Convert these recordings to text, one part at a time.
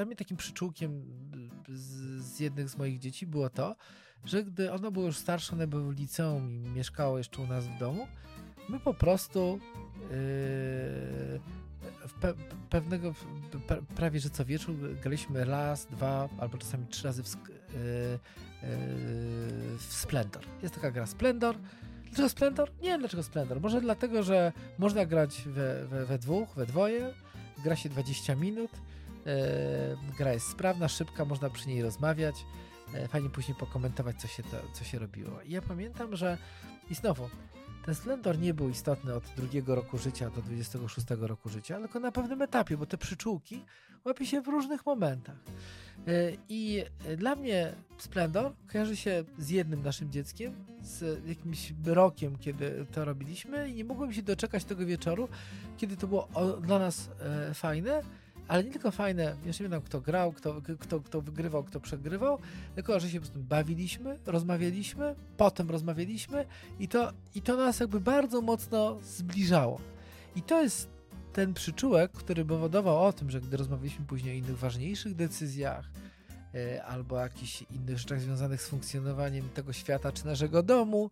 dla mnie takim przyczółkiem z, z jednych z moich dzieci było to, że gdy ono było już starsze, one były w liceum i mieszkało jeszcze u nas w domu, my po prostu yy, pe pewnego, pe prawie że co wieczór graliśmy raz, dwa albo czasami trzy razy w, yy, yy, w Splendor. Jest taka gra Splendor. Dlaczego Splendor? Nie wiem dlaczego Splendor. Może dlatego, że można grać we, we, we dwóch, we dwoje, gra się 20 minut, gra jest sprawna, szybka, można przy niej rozmawiać, yy, fajnie później pokomentować, co się, to, co się robiło. I ja pamiętam, że i znowu, ten splendor nie był istotny od drugiego roku życia do 26 roku życia, tylko na pewnym etapie, bo te przyczółki łapie się w różnych momentach. E, I dla mnie splendor kojarzy się z jednym naszym dzieckiem, z jakimś rokiem, kiedy to robiliśmy i nie mogłem się doczekać tego wieczoru, kiedy to było dla nas e, fajne, ale nie tylko fajne, jeszcze nie wiem kto grał, kto, kto, kto wygrywał, kto przegrywał, tylko że się po prostu bawiliśmy, rozmawialiśmy, potem rozmawialiśmy i to, i to nas jakby bardzo mocno zbliżało. I to jest ten przyczółek, który powodował o tym, że gdy rozmawialiśmy później o innych ważniejszych decyzjach, yy, albo jakichś innych rzeczach związanych z funkcjonowaniem tego świata czy naszego domu,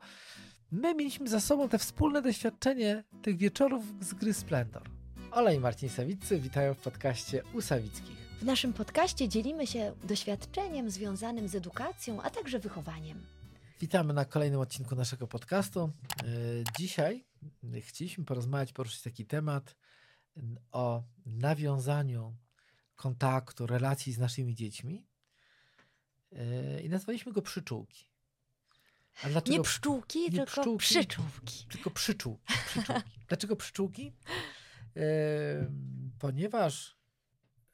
my mieliśmy za sobą te wspólne doświadczenie tych wieczorów z gry Splendor. Ola i Marcin Sawiccy witają w podcaście u Sawickich. W naszym podcaście dzielimy się doświadczeniem związanym z edukacją, a także wychowaniem. Witamy na kolejnym odcinku naszego podcastu. E, dzisiaj chcieliśmy porozmawiać, poruszyć taki temat o nawiązaniu kontaktu, relacji z naszymi dziećmi e, i nazwaliśmy go przyczółki. Nie pszczółki, nie tylko pszczółki, przyczółki. Tylko przyczółki. przyczółki. Dlaczego przyczółki? Ponieważ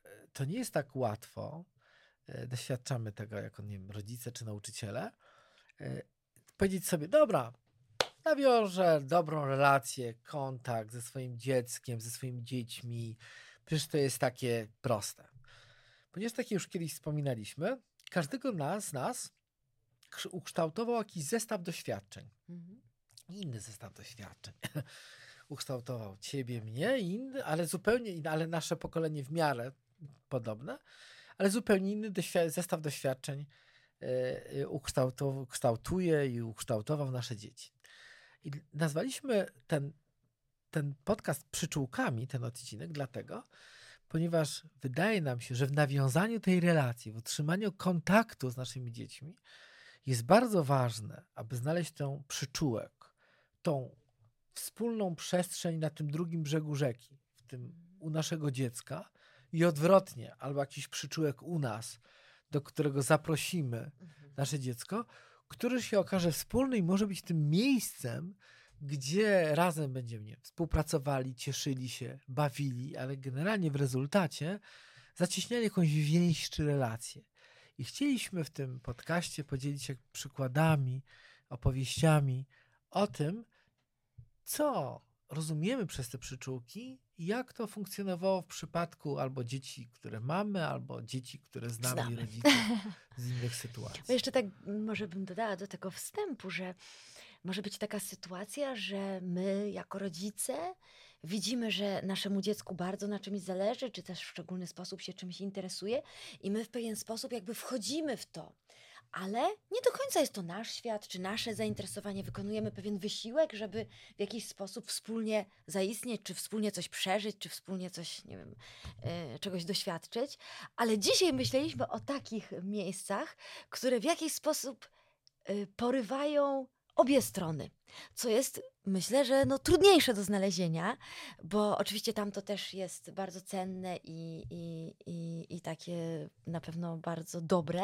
e, to nie jest tak łatwo, e, doświadczamy tego jako nie wiem, rodzice czy nauczyciele, e, powiedzieć sobie, dobra, nawiążę dobrą relację, kontakt ze swoim dzieckiem, ze swoimi dziećmi. Przecież to jest takie proste. Ponieważ tak już kiedyś wspominaliśmy, każdego nas, nas ukształtował jakiś zestaw doświadczeń. Mhm. Inny zestaw doświadczeń. ukształtował ciebie, mnie, inny, ale zupełnie inny, ale nasze pokolenie w miarę podobne, ale zupełnie inny doświ zestaw doświadczeń yy, ukształtuje i ukształtował nasze dzieci. I nazwaliśmy ten, ten podcast przyczółkami, ten odcinek, dlatego, ponieważ wydaje nam się, że w nawiązaniu tej relacji, w utrzymaniu kontaktu z naszymi dziećmi, jest bardzo ważne, aby znaleźć tą przyczółek, tą wspólną przestrzeń na tym drugim brzegu rzeki, w tym u naszego dziecka i odwrotnie, albo jakiś przyczółek u nas, do którego zaprosimy mhm. nasze dziecko, który się okaże wspólny i może być tym miejscem, gdzie razem będziemy nie, współpracowali, cieszyli się, bawili, ale generalnie w rezultacie zacieśniali jakąś więź czy relację. I chcieliśmy w tym podcaście podzielić się przykładami, opowieściami o tym, co rozumiemy przez te przyczółki jak to funkcjonowało w przypadku albo dzieci, które mamy, albo dzieci, które znamy, znamy. rodziców z innych sytuacji. Bo jeszcze tak może bym dodała do tego wstępu, że może być taka sytuacja, że my jako rodzice widzimy, że naszemu dziecku bardzo na czymś zależy, czy też w szczególny sposób się czymś interesuje i my w pewien sposób jakby wchodzimy w to ale nie do końca jest to nasz świat, czy nasze zainteresowanie. Wykonujemy pewien wysiłek, żeby w jakiś sposób wspólnie zaistnieć, czy wspólnie coś przeżyć, czy wspólnie coś, nie wiem, yy, czegoś doświadczyć. Ale dzisiaj myśleliśmy o takich miejscach, które w jakiś sposób yy, porywają obie strony, co jest myślę, że no, trudniejsze do znalezienia, bo oczywiście tam to też jest bardzo cenne i, i, i, i takie na pewno bardzo dobre,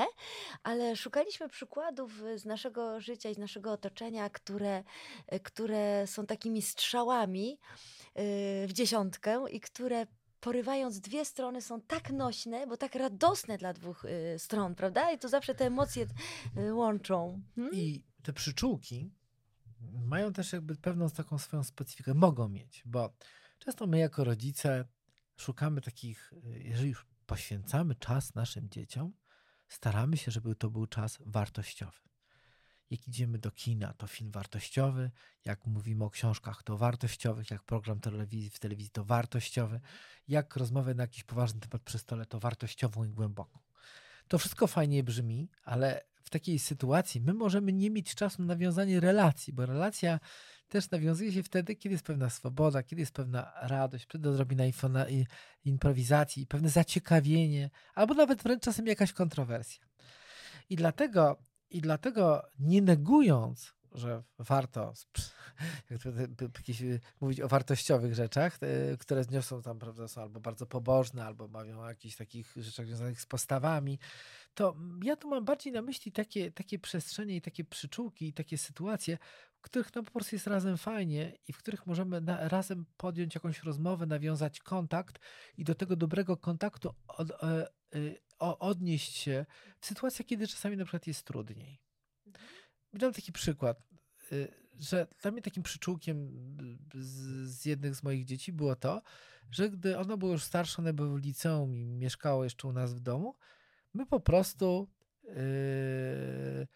ale szukaliśmy przykładów z naszego życia i z naszego otoczenia, które, które są takimi strzałami y, w dziesiątkę i które porywając dwie strony są tak nośne, bo tak radosne dla dwóch y, stron, prawda? I to zawsze te emocje y, łączą. Hmm? I te przyczółki mają też jakby pewną taką swoją specyfikę, mogą mieć, bo często my jako rodzice szukamy takich, jeżeli już poświęcamy czas naszym dzieciom, staramy się, żeby to był czas wartościowy. Jak idziemy do kina, to film wartościowy. Jak mówimy o książkach, to wartościowych. Jak program telewizji w telewizji, to wartościowy. Jak rozmowę na jakiś poważny temat przy stole, to wartościową i głęboką. To wszystko fajnie brzmi, ale takiej sytuacji my możemy nie mieć czasu na nawiązanie relacji, bo relacja też nawiązuje się wtedy, kiedy jest pewna swoboda, kiedy jest pewna radość, kiedy odrobina improwizacji, pewne zaciekawienie, albo nawet wręcz czasem jakaś kontrowersja. I dlatego, i dlatego nie negując, że warto jakieś, mówić o wartościowych rzeczach, które zniosą tam, prawda, są albo bardzo pobożne, albo mówią o jakichś takich rzeczach związanych z postawami, to ja tu mam bardziej na myśli takie, takie przestrzenie i takie przyczółki i takie sytuacje, w których no po prostu jest razem fajnie i w których możemy na, razem podjąć jakąś rozmowę, nawiązać kontakt i do tego dobrego kontaktu od, e, y, odnieść się w sytuacjach, kiedy czasami na przykład jest trudniej. Mhm. Dam taki przykład, y, że dla mnie takim przyczółkiem y, z, z jednych z moich dzieci było to, że gdy ono było już starsze, one było w liceum i mieszkało jeszcze u nas w domu, my po prostu yy,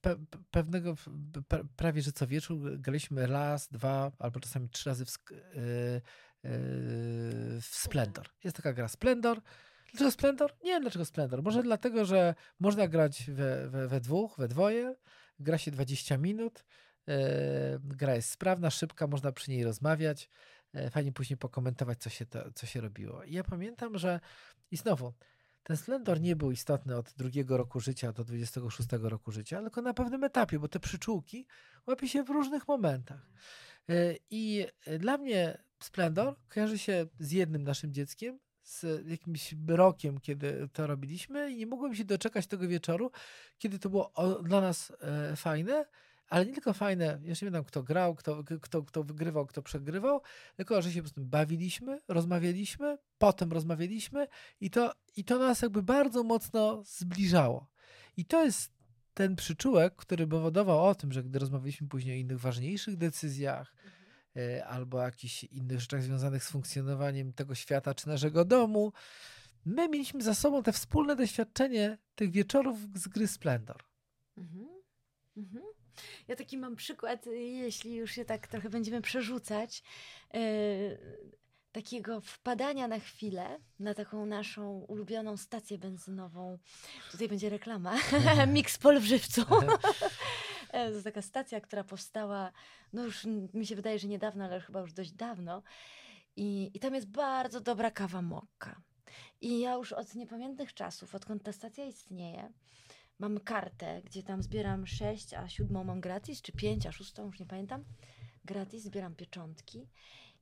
pe, pewnego, pe, prawie że co wieczór graliśmy raz, dwa albo czasami trzy razy w, yy, yy, w Splendor. Jest taka gra Splendor. Dlaczego Splendor? Nie wiem dlaczego Splendor. Może dlatego, że można grać we, we, we dwóch, we dwoje. Gra się 20 minut. Gra jest sprawna, szybka, można przy niej rozmawiać. Fajnie później pokomentować, co się, to, co się robiło. I ja pamiętam, że i znowu, ten splendor nie był istotny od drugiego roku życia do 26 roku życia, tylko na pewnym etapie, bo te przyczółki łapie się w różnych momentach. E, I dla mnie splendor kojarzy się z jednym naszym dzieckiem, z jakimś rokiem, kiedy to robiliśmy i nie mogłem się doczekać tego wieczoru, kiedy to było dla nas e, fajne, ale nie tylko fajne, jeszcze nie wiem kto grał, kto, kto, kto wygrywał, kto przegrywał, tylko że się po prostu bawiliśmy, rozmawialiśmy, potem rozmawialiśmy i to, i to nas jakby bardzo mocno zbliżało. I to jest ten przyczółek, który powodował o tym, że gdy rozmawialiśmy później o innych ważniejszych decyzjach, mhm. albo jakichś innych rzeczach związanych z funkcjonowaniem tego świata czy naszego domu, my mieliśmy za sobą te wspólne doświadczenie tych wieczorów z gry Splendor. Mhm. Mhm. Ja taki mam przykład, jeśli już się tak trochę będziemy przerzucać, yy, takiego wpadania na chwilę na taką naszą ulubioną stację benzynową. Tutaj będzie reklama. Mixpol w Żywcu. E, to jest taka stacja, która powstała, no już mi się wydaje, że niedawno, ale chyba już dość dawno. I, i tam jest bardzo dobra kawa mokka. I ja już od niepamiętnych czasów, odkąd ta stacja istnieje, mam kartę, gdzie tam zbieram 6, a siódmą mam gratis, czy 5, a szóstą, już nie pamiętam. Gratis, zbieram pieczątki.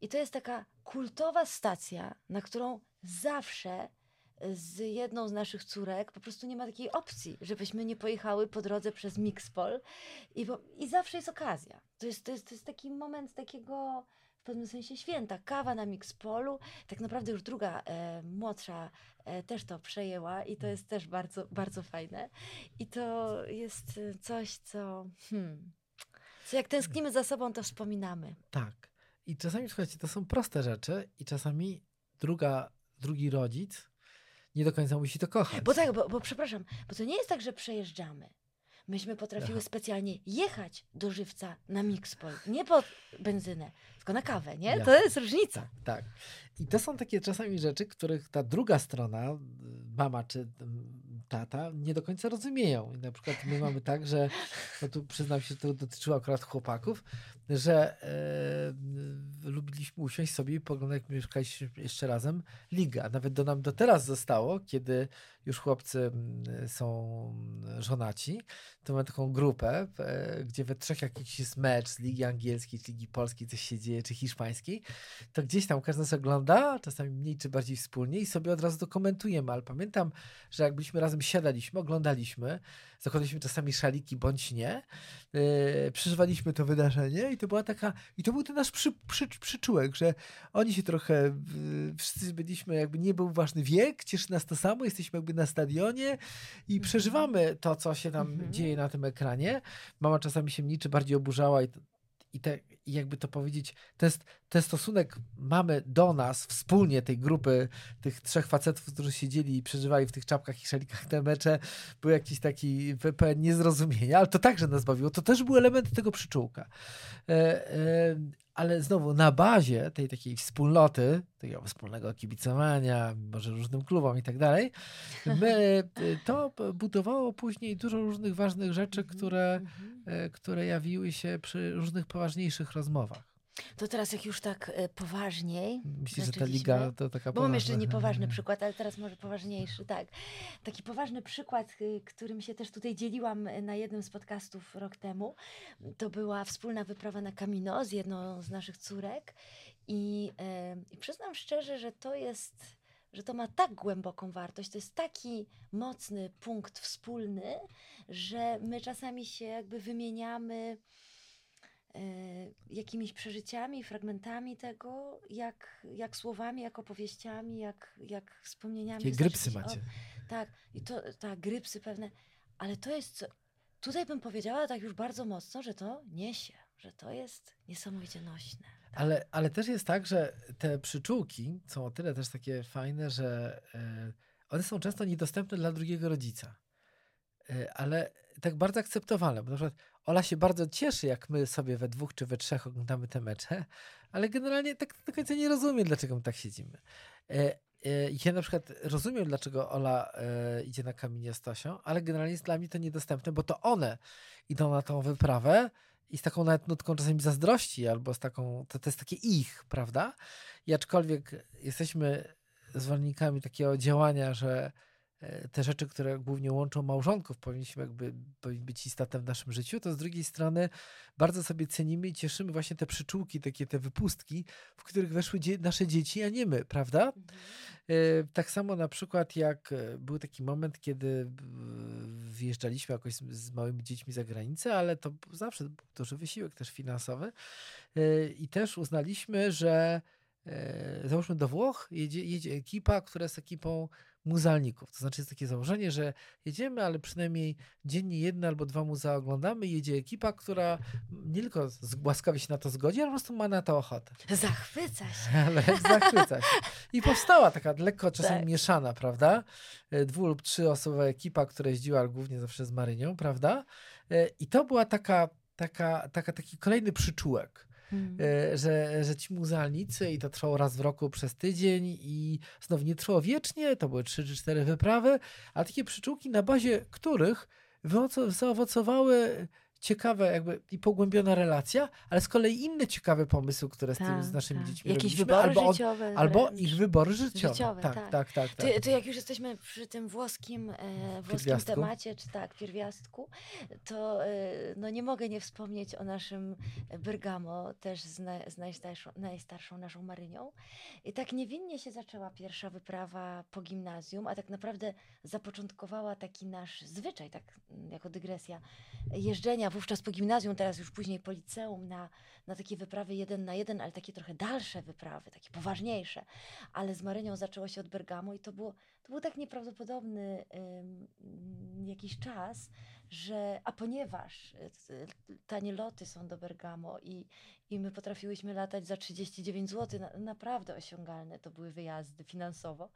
I to jest taka kultowa stacja, na którą zawsze z jedną z naszych córek po prostu nie ma takiej opcji, żebyśmy nie pojechały po drodze przez Mixpol. I, bo, i zawsze jest okazja. To jest, to, jest, to jest taki moment takiego w pewnym sensie święta. Kawa na Mixpolu, tak naprawdę już druga e, młodsza e, też to przejęła i to jest też bardzo, bardzo fajne. I to jest e, coś, co, hmm, co jak tęsknimy za sobą, to wspominamy. Tak. I czasami, słuchajcie, to są proste rzeczy i czasami druga, drugi rodzic nie do końca musi to kochać. Bo tak, bo, bo przepraszam, bo to nie jest tak, że przejeżdżamy. Myśmy potrafiły specjalnie jechać do żywca na Mixpol. Nie po benzynę, tylko na kawę, nie? Jasne. To jest różnica. Tak, tak. I to są takie czasami rzeczy, których ta druga strona, mama czy tata, nie do końca rozumieją. I na przykład my mamy tak, że, no tu przyznam się, to dotyczyło akurat chłopaków, że e, lubiliśmy usiąść sobie i poglądać, jak mieszkaliśmy jeszcze razem, liga. Nawet do nam do teraz zostało, kiedy już chłopcy są żonaci, to mamy taką grupę, e, gdzie we trzech jakiś jest mecz z Ligi Angielskiej, czy Ligi Polskiej, coś się dzieje, czy Hiszpańskiej, to gdzieś tam każdy nas ogląda, czasami mniej czy bardziej wspólnie i sobie od razu dokumentujemy, ale pamiętam, że jak byliśmy razem siadaliśmy, oglądaliśmy, zakładaliśmy czasami szaliki bądź nie, yy, przeżywaliśmy to wydarzenie i to była taka, i to był ten nasz przy, przy, przyczółek, że oni się trochę, yy, wszyscy byliśmy, jakby nie był ważny wiek, cieszy nas to samo, jesteśmy jakby na stadionie i mhm. przeżywamy to, co się tam mhm. dzieje na tym ekranie. Mama czasami się mniej czy bardziej oburzała i i, te, jakby to powiedzieć, ten, ten stosunek mamy do nas wspólnie, tej grupy, tych trzech facetów, którzy siedzieli i przeżywali w tych czapkach i szalikach te mecze, był jakiś taki pełen niezrozumienia, ale to także nas bawiło. To też był element tego przyczółka. Ale znowu na bazie tej takiej wspólnoty, takiego wspólnego kibicowania, może różnym klubom i tak dalej, my, to budowało później dużo różnych ważnych rzeczy, mhm, które, mhm. E, które jawiły się przy różnych poważniejszych rozmowach. To teraz jak już tak e, poważniej. Myślisz, że ta liga to taka Bo mam jeszcze niepoważny przykład, ale teraz może poważniejszy, tak. Taki poważny przykład, y, którym się też tutaj dzieliłam e, na jednym z podcastów rok temu, to była wspólna wyprawa na Camino z jedną z naszych córek i, i przyznam szczerze, że to jest że to ma tak głęboką wartość, to jest taki mocny punkt wspólny, że my czasami się jakby wymieniamy E, jakimiś przeżyciami, fragmentami tego, jak, jak słowami, jak opowieściami, jak, jak wspomnieniami. Jakie grypsy macie. O, tak, i to, tak, grypsy pewne, ale to jest, co, tutaj bym powiedziała tak już bardzo mocno, że to niesie, że to jest niesamowicie nośne. Tak. Ale, ale też jest tak, że te przyczółki są o tyle też takie fajne, że y, one są często niedostępne dla drugiego rodzica. Y, ale tak bardzo akceptowalne. Bo na przykład Ola się bardzo cieszy, jak my sobie we dwóch czy we trzech oglądamy te mecze, ale generalnie tak do końca nie rozumiem, dlaczego my tak siedzimy. E, e, ja na przykład rozumiem, dlaczego Ola e, idzie na kamienie z Tosią, ale generalnie jest dla mnie to niedostępne, bo to one idą na tą wyprawę i z taką nawet nutką czasami zazdrości, albo z taką, to, to jest takie ich, prawda? I aczkolwiek jesteśmy zwolennikami takiego działania, że te rzeczy, które głównie łączą małżonków, powinniśmy jakby być istotne w naszym życiu, to z drugiej strony bardzo sobie cenimy i cieszymy właśnie te przyczółki, takie te wypustki, w których weszły dzie nasze dzieci, a nie my, prawda? Mhm. E, tak samo na przykład jak e, był taki moment, kiedy wjeżdżaliśmy jakoś z, z małymi dziećmi za granicę, ale to zawsze był duży wysiłek też finansowy i też uznaliśmy, że załóżmy do Włoch jedzie, jedzie ekipa, która jest ekipą muzealników. To znaczy jest takie założenie, że jedziemy, ale przynajmniej dziennie jedno albo dwa muzea oglądamy. Jedzie ekipa, która nie tylko łaskawie się na to zgodzi, ale po prostu ma na to ochotę. Zachwyca się. Ale zachwyca się. I powstała taka lekko czasem tak. mieszana, prawda? E, dwu lub trzyosobowa ekipa, która jeździła głównie zawsze z Marynią, prawda? E, I to była taka, taka, taka, taki kolejny przyczółek Hmm. E, że, że ci muzealnicy i to trwało raz w roku przez tydzień i znowu nie trwało wiecznie, to były trzy czy cztery wyprawy, a takie przyczółki, na bazie których zaowocowały ciekawe jakby i pogłębiona relacja, ale z kolei inne ciekawe pomysły, które z, tym, z tak, naszymi tak. dziećmi Jakieś robiliśmy, wybory albo, życiowe. albo ich wybory życiowe. życiowe tak, tak, tak. tak, tak. To, to, jak już jesteśmy przy tym włoskim, e, włoskim temacie, czy tak, pierwiastku, to e, no nie mogę nie wspomnieć o naszym Bergamo, też z, na, z najstarszą, najstarszą naszą Marynią. I tak niewinnie się zaczęła pierwsza wyprawa po gimnazjum, a tak naprawdę zapoczątkowała taki nasz zwyczaj, tak jako dygresja, jeżdżenia wówczas po gimnazjum, teraz już później po liceum, na, na takie wyprawy jeden na jeden, ale takie trochę dalsze wyprawy, takie poważniejsze. Ale z Marynią zaczęło się od Bergamo i to, było, to był tak nieprawdopodobny um, jakiś czas, że, a ponieważ y, tanie loty są do Bergamo i, i my potrafiłyśmy latać za 39 zł, na, naprawdę osiągalne to były wyjazdy finansowo,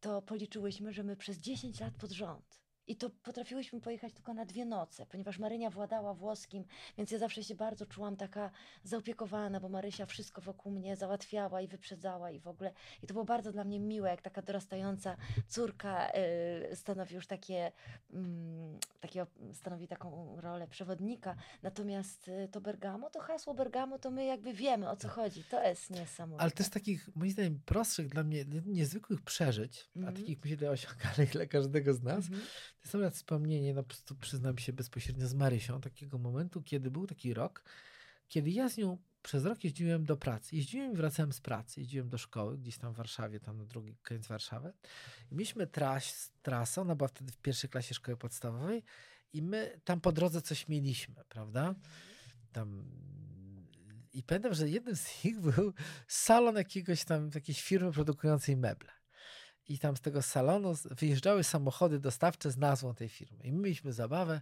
to policzyłyśmy, że my przez 10 lat pod rząd i to potrafiłyśmy pojechać tylko na dwie noce, ponieważ Marynia władała włoskim, więc ja zawsze się bardzo czułam taka zaopiekowana, bo Marysia wszystko wokół mnie załatwiała i wyprzedzała i w ogóle. I to było bardzo dla mnie miłe, jak taka dorastająca córka y, stanowi już takie, mm, takiego, stanowi taką rolę przewodnika. Natomiast y, to Bergamo, to hasło Bergamo, to my jakby wiemy o co chodzi. To jest niesamowite. Ale też takich, moim zdaniem, prostszych dla mnie, niezwykłych przeżyć, mm a mhm. takich myślę osiągalnych dla każdego z nas, mm -hmm jest nawet wspomnienie, no po prostu przyznam się bezpośrednio z Marysią, takiego momentu, kiedy był taki rok, kiedy ja z nią przez rok jeździłem do pracy. Jeździłem i wracałem z pracy. Jeździłem do szkoły, gdzieś tam w Warszawie, tam na drugi koniec Warszawy. I mieliśmy tras, trasę, ona była wtedy w pierwszej klasie szkoły podstawowej i my tam po drodze coś mieliśmy, prawda? Tam i pamiętam, że jednym z nich był salon jakiegoś tam, jakiejś firmy produkującej meble i tam z tego salonu wyjeżdżały samochody dostawcze z nazwą tej firmy. I my mieliśmy zabawę,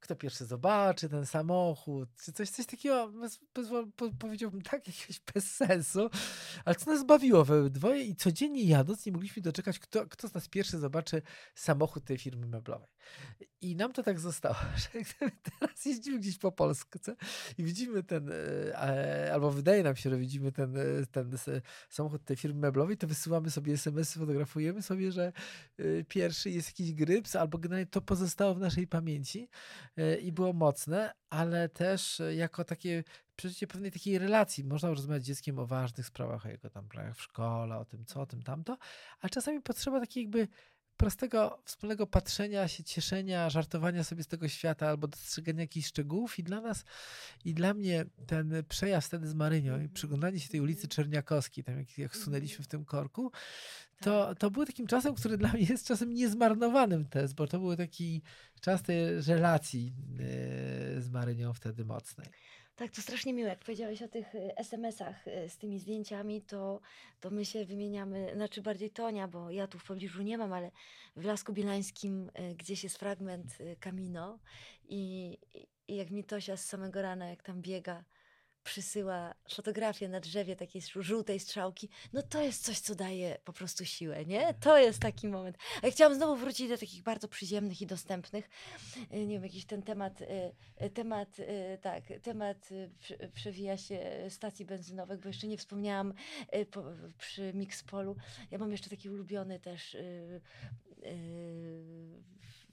kto pierwszy zobaczy ten samochód, czy coś, coś takiego, bez, bez, po, powiedziałbym tak, jakiegoś bez sensu, ale co nas bawiło we dwoje i codziennie jadąc nie mogliśmy doczekać, kto, kto z nas pierwszy zobaczy samochód tej firmy meblowej. I nam to tak zostało, że teraz jeździmy gdzieś po Polsce i widzimy ten, e, albo wydaje nam się, że widzimy ten, e, ten samochód tej firmy meblowej, to wysyłamy sobie SMS, fotografujemy sobie, że e, pierwszy jest jakiś gryps, albo generalnie to pozostało w naszej pamięci i było mocne, ale też jako takie przeżycie pewnej takiej relacji. Można rozmawiać z dzieckiem o ważnych sprawach, o jego tam w szkole, o tym co, o tym tamto, ale czasami potrzeba takiej jakby prostego, wspólnego patrzenia się, cieszenia, żartowania sobie z tego świata albo dostrzegania jakichś szczegółów i dla nas i dla mnie ten przejazd wtedy z Marynią i mhm. przyglądanie się tej ulicy Czerniakowskiej, tam jak, jak sunęliśmy w tym korku, to, tak. to był takim czasem, który dla mnie jest czasem niezmarnowanym też, bo to był taki czas tej relacji yy, z Marynią wtedy mocnej. Tak, to strasznie miłe. Jak powiedziałeś o tych y, SMS-ach y, z tymi zdjęciami, to, to my się wymieniamy, znaczy bardziej Tonia, bo ja tu w pobliżu nie mam, ale w Lasku Bielańskim y, gdzieś jest fragment Kamino i, i jak mi Tosia z samego rana, jak tam biega, przysyła fotografię na drzewie takiej żółtej strzałki, no to jest coś, co daje po prostu siłę, nie? To jest taki moment. A ja chciałam znowu wrócić do takich bardzo przyziemnych i dostępnych. Y, nie wiem, jakiś ten temat, y, y, temat, tak, temat przewija się stacji benzynowych, bo jeszcze nie wspomniałam przy Mixpolu. Ja mam jeszcze taki ulubiony też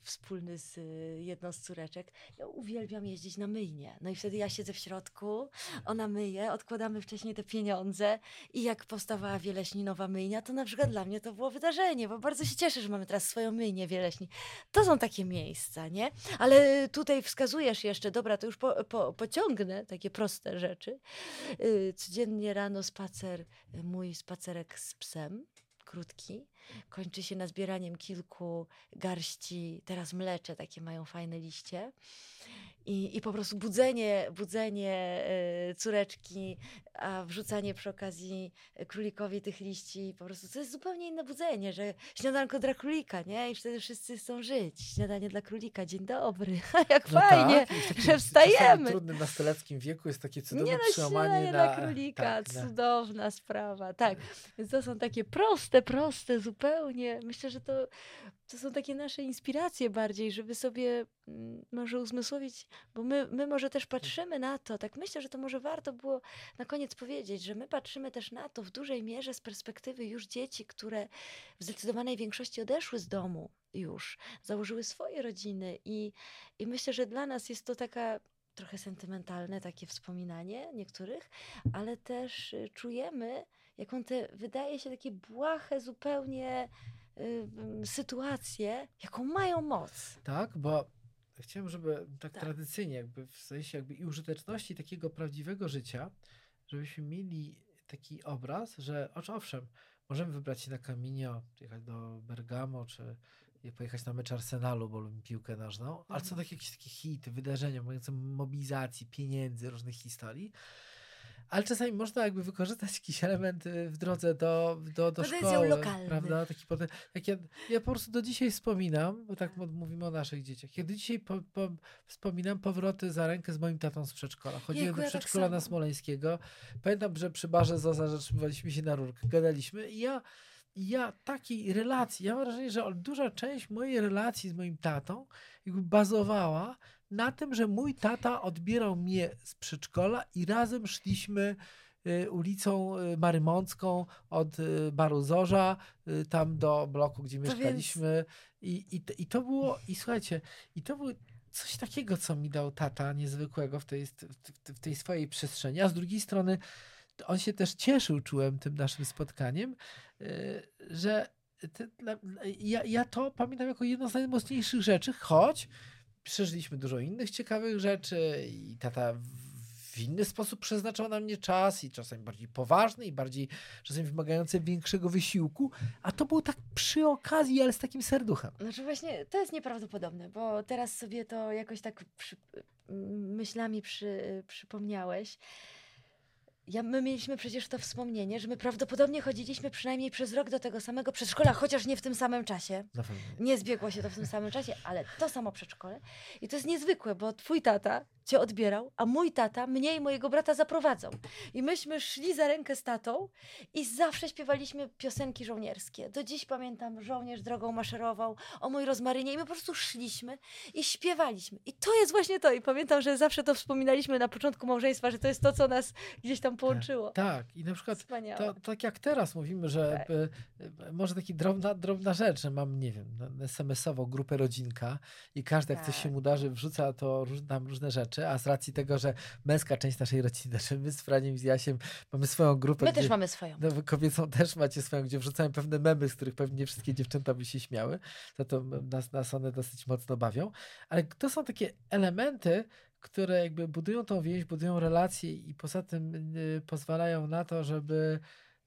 wspólny z y, jedną z córeczek. Ja uwielbiam jeździć na myjnie. No i wtedy ja siedzę w środku, ona myje, odkładamy wcześniej te pieniądze i jak powstawała Wieleśninowa myjnia, to na przykład dla mnie to było wydarzenie, bo bardzo się cieszę, że mamy teraz swoją myjnię Wieleśni. To są takie miejsca, nie? Ale tutaj wskazujesz jeszcze, dobra, to już po, po, pociągnę takie proste rzeczy. Y, codziennie rano spacer, mój spacerek z psem, krótki kończy się nazbieraniem kilku garści, teraz mlecze, takie mają fajne liście. I, I po prostu budzenie, budzenie e, córeczki, a wrzucanie przy okazji królikowi tych liści, po prostu to jest zupełnie inne budzenie, że śniadanko dla królika, nie? I wtedy wszyscy chcą żyć. Śniadanie dla królika, dzień dobry. Jak no fajnie, tak, że wstajemy. W trudnym nastoleckim wieku jest takie cudowne nie, no, przełamanie na... dla królika, tak, cudowna na... sprawa, tak. Więc to są takie proste, proste zupełnie. Myślę, że to to są takie nasze inspiracje bardziej, żeby sobie może uzmysłowić, bo my, my może też patrzymy na to, tak myślę, że to może warto było na koniec powiedzieć, że my patrzymy też na to w dużej mierze z perspektywy już dzieci, które w zdecydowanej większości odeszły z domu już, założyły swoje rodziny i, i myślę, że dla nas jest to taka trochę sentymentalne takie wspominanie niektórych, ale też y, czujemy, jaką te wydaje się takie błahe zupełnie y, sytuacje, jaką mają moc. Tak, bo chciałem, żeby tak, tak, tradycyjnie, jakby w sensie jakby i użyteczności takiego prawdziwego życia, żebyśmy mieli taki obraz, że owszem, możemy wybrać się na Camino, jechać do Bergamo, czy pojechać na mecz Arsenalu, bo lubimy piłkę nożną, ale są mhm. takie jakieś takie hity, wydarzenia mające mobilizacji, pieniędzy, różnych historii, ale czasami można jakby wykorzystać jakiś element y, w drodze do, do, do szkoły. lokalny. Prawda? Taki potem, jak ja, ja po prostu do dzisiaj wspominam, bo tak mówimy o naszych dzieciach, kiedy dzisiaj po, po, wspominam powroty za rękę z moim tatą z przedszkola. Chodziłem Jejku, do tak przedszkola tak na Smoleńskiego. Pamiętam, że przy barze Zoza zatrzymywaliśmy się na rurkę, gadaliśmy i ja ja takiej relacji, ja mam wrażenie, że duża część mojej relacji z moim tatą jakby bazowała na tym, że mój tata odbierał mnie z przedszkola i razem szliśmy y, ulicą y, Marymącką od y, Baru Zorza tam do bloku, gdzie to mieszkaliśmy. Więc... I, i, i to było, i słuchajcie, i to było coś takiego, co mi dał tata niezwykłego w tej, w tej swojej przestrzeni, a z drugiej strony on się też cieszył, czułem tym naszym spotkaniem, że ja, ja to pamiętam jako jedno z najmocniejszych rzeczy, choć przeżyliśmy dużo innych ciekawych rzeczy i tata w inny sposób przeznaczał na mnie czas i czasami bardziej poważny i bardziej czasami wymagający większego wysiłku, a to było tak przy okazji, ale z takim serduchem. Znaczy właśnie, to jest nieprawdopodobne, bo teraz sobie to jakoś tak przy, myślami przy, przypomniałeś. Ja, my mieliśmy przecież to wspomnienie, że my prawdopodobnie chodziliśmy przynajmniej przez rok do tego samego przedszkola, chociaż nie w tym samym czasie. Na pewno. Nie zbiegło się to w tym samym czasie, ale to samo przedszkole. I to jest niezwykłe, bo twój tata cię odbierał, a mój tata mnie i mojego brata zaprowadzał. I myśmy szli za rękę z tatą i zawsze śpiewaliśmy piosenki żołnierskie. Do dziś pamiętam, żołnierz drogą maszerował, o mój rozmarynie i my po prostu szliśmy i śpiewaliśmy. I to jest właśnie to. I pamiętam, że zawsze to wspominaliśmy na początku małżeństwa, że to jest to, co nas gdzieś tam połączyło. Tak, i na przykład to, tak jak teraz mówimy, że Tak. y, może taki drobna, drobna rzecz, że mam, nie wiem, no, SMS-ową grupę rodzinka i każdy jak coś się Tak. mu darzy, wrzuca to tam różne rzeczy, a z racji tego, że męska część naszej rodziny, że my z Franiem i z Jasiem mamy swoją grupę, My gdzie, też mamy swoją. no, wy kobiecą też macie swoją, gdzie wrzucają pewne memy, z których pewnie nie wszystkie dziewczęta by się śmiały, za to nas, nas one dosyć mocno bawią, ale to są takie elementy, które jakby budują tą więź, budują relacje i poza tym y, pozwalają na to, żeby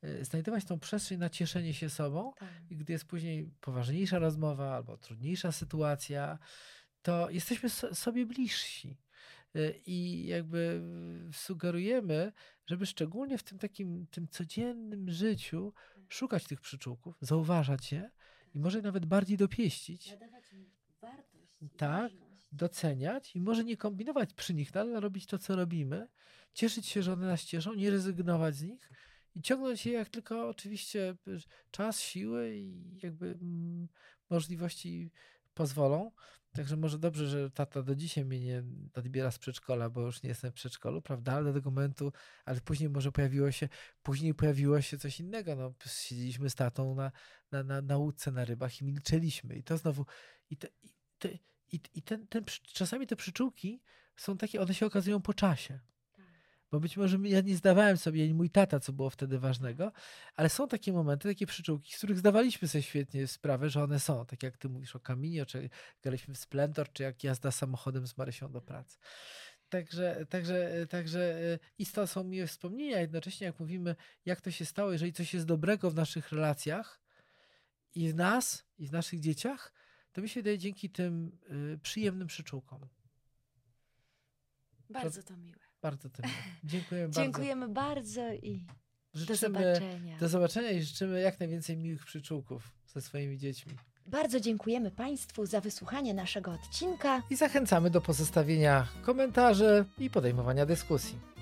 y, znajdować tą przestrzeń na cieszenie się sobą Tak. i gdy jest później poważniejsza rozmowa albo trudniejsza sytuacja, to jesteśmy so, sobie bliżsi. Y, I jakby sugerujemy, żeby szczególnie w tym takim tym codziennym życiu szukać tych przyczółków, zauważać je i może nawet bardziej dopieścić, Nadawać im wartość. Tak. Doceniać i może nie kombinować przy nich, no, ale robić to, co robimy, cieszyć się, że one nas cieszą, nie rezygnować z nich i ciągnąć je jak tylko oczywiście czas, siły i jakby mm, możliwości pozwolą. Także może dobrze, że tata do dzisiaj mnie nie odbiera z przedszkola, bo już nie jestem w przedszkolu, prawda? Ale do tego momentu, ale później może pojawiło się, później pojawiło się coś innego. No, siedzieliśmy z tatą na, na, na, na łódce na rybach i milczeliśmy. I to znowu, i, te, i, te, i, i ten, ten, czasami te przyczółki są takie, one się okazują po czasie. Bo być może ja nie zdawałem sobie, ani mój tata, co było wtedy ważnego, ale są takie momenty, takie przyczółki, z których zdawaliśmy sobie świetnie sprawę, że one są. Tak jak ty mówisz o kaminie, czy graliśmy w Splendor, czy jak jazda samochodem z Marysią do pracy. Także, także, także y, i to są miłe wspomnienia, jednocześnie jak mówimy, jak to się stało, jeżeli coś jest dobrego w naszych relacjach i w nas, i w naszych dzieciach, to mi się wydaje dzięki tym y, przyjemnym przyczółkom. Bardzo to miłe. Bardzo tym. Dziękuję bardzo. Dziękujemy bardzo i do Życzymy, zobaczenia. do zobaczenia i życzymy jak najwięcej miłych przyczółków ze swoimi dziećmi. Bardzo dziękujemy Państwu za wysłuchanie naszego odcinka. I zachęcamy do pozostawienia komentarzy i podejmowania dyskusji.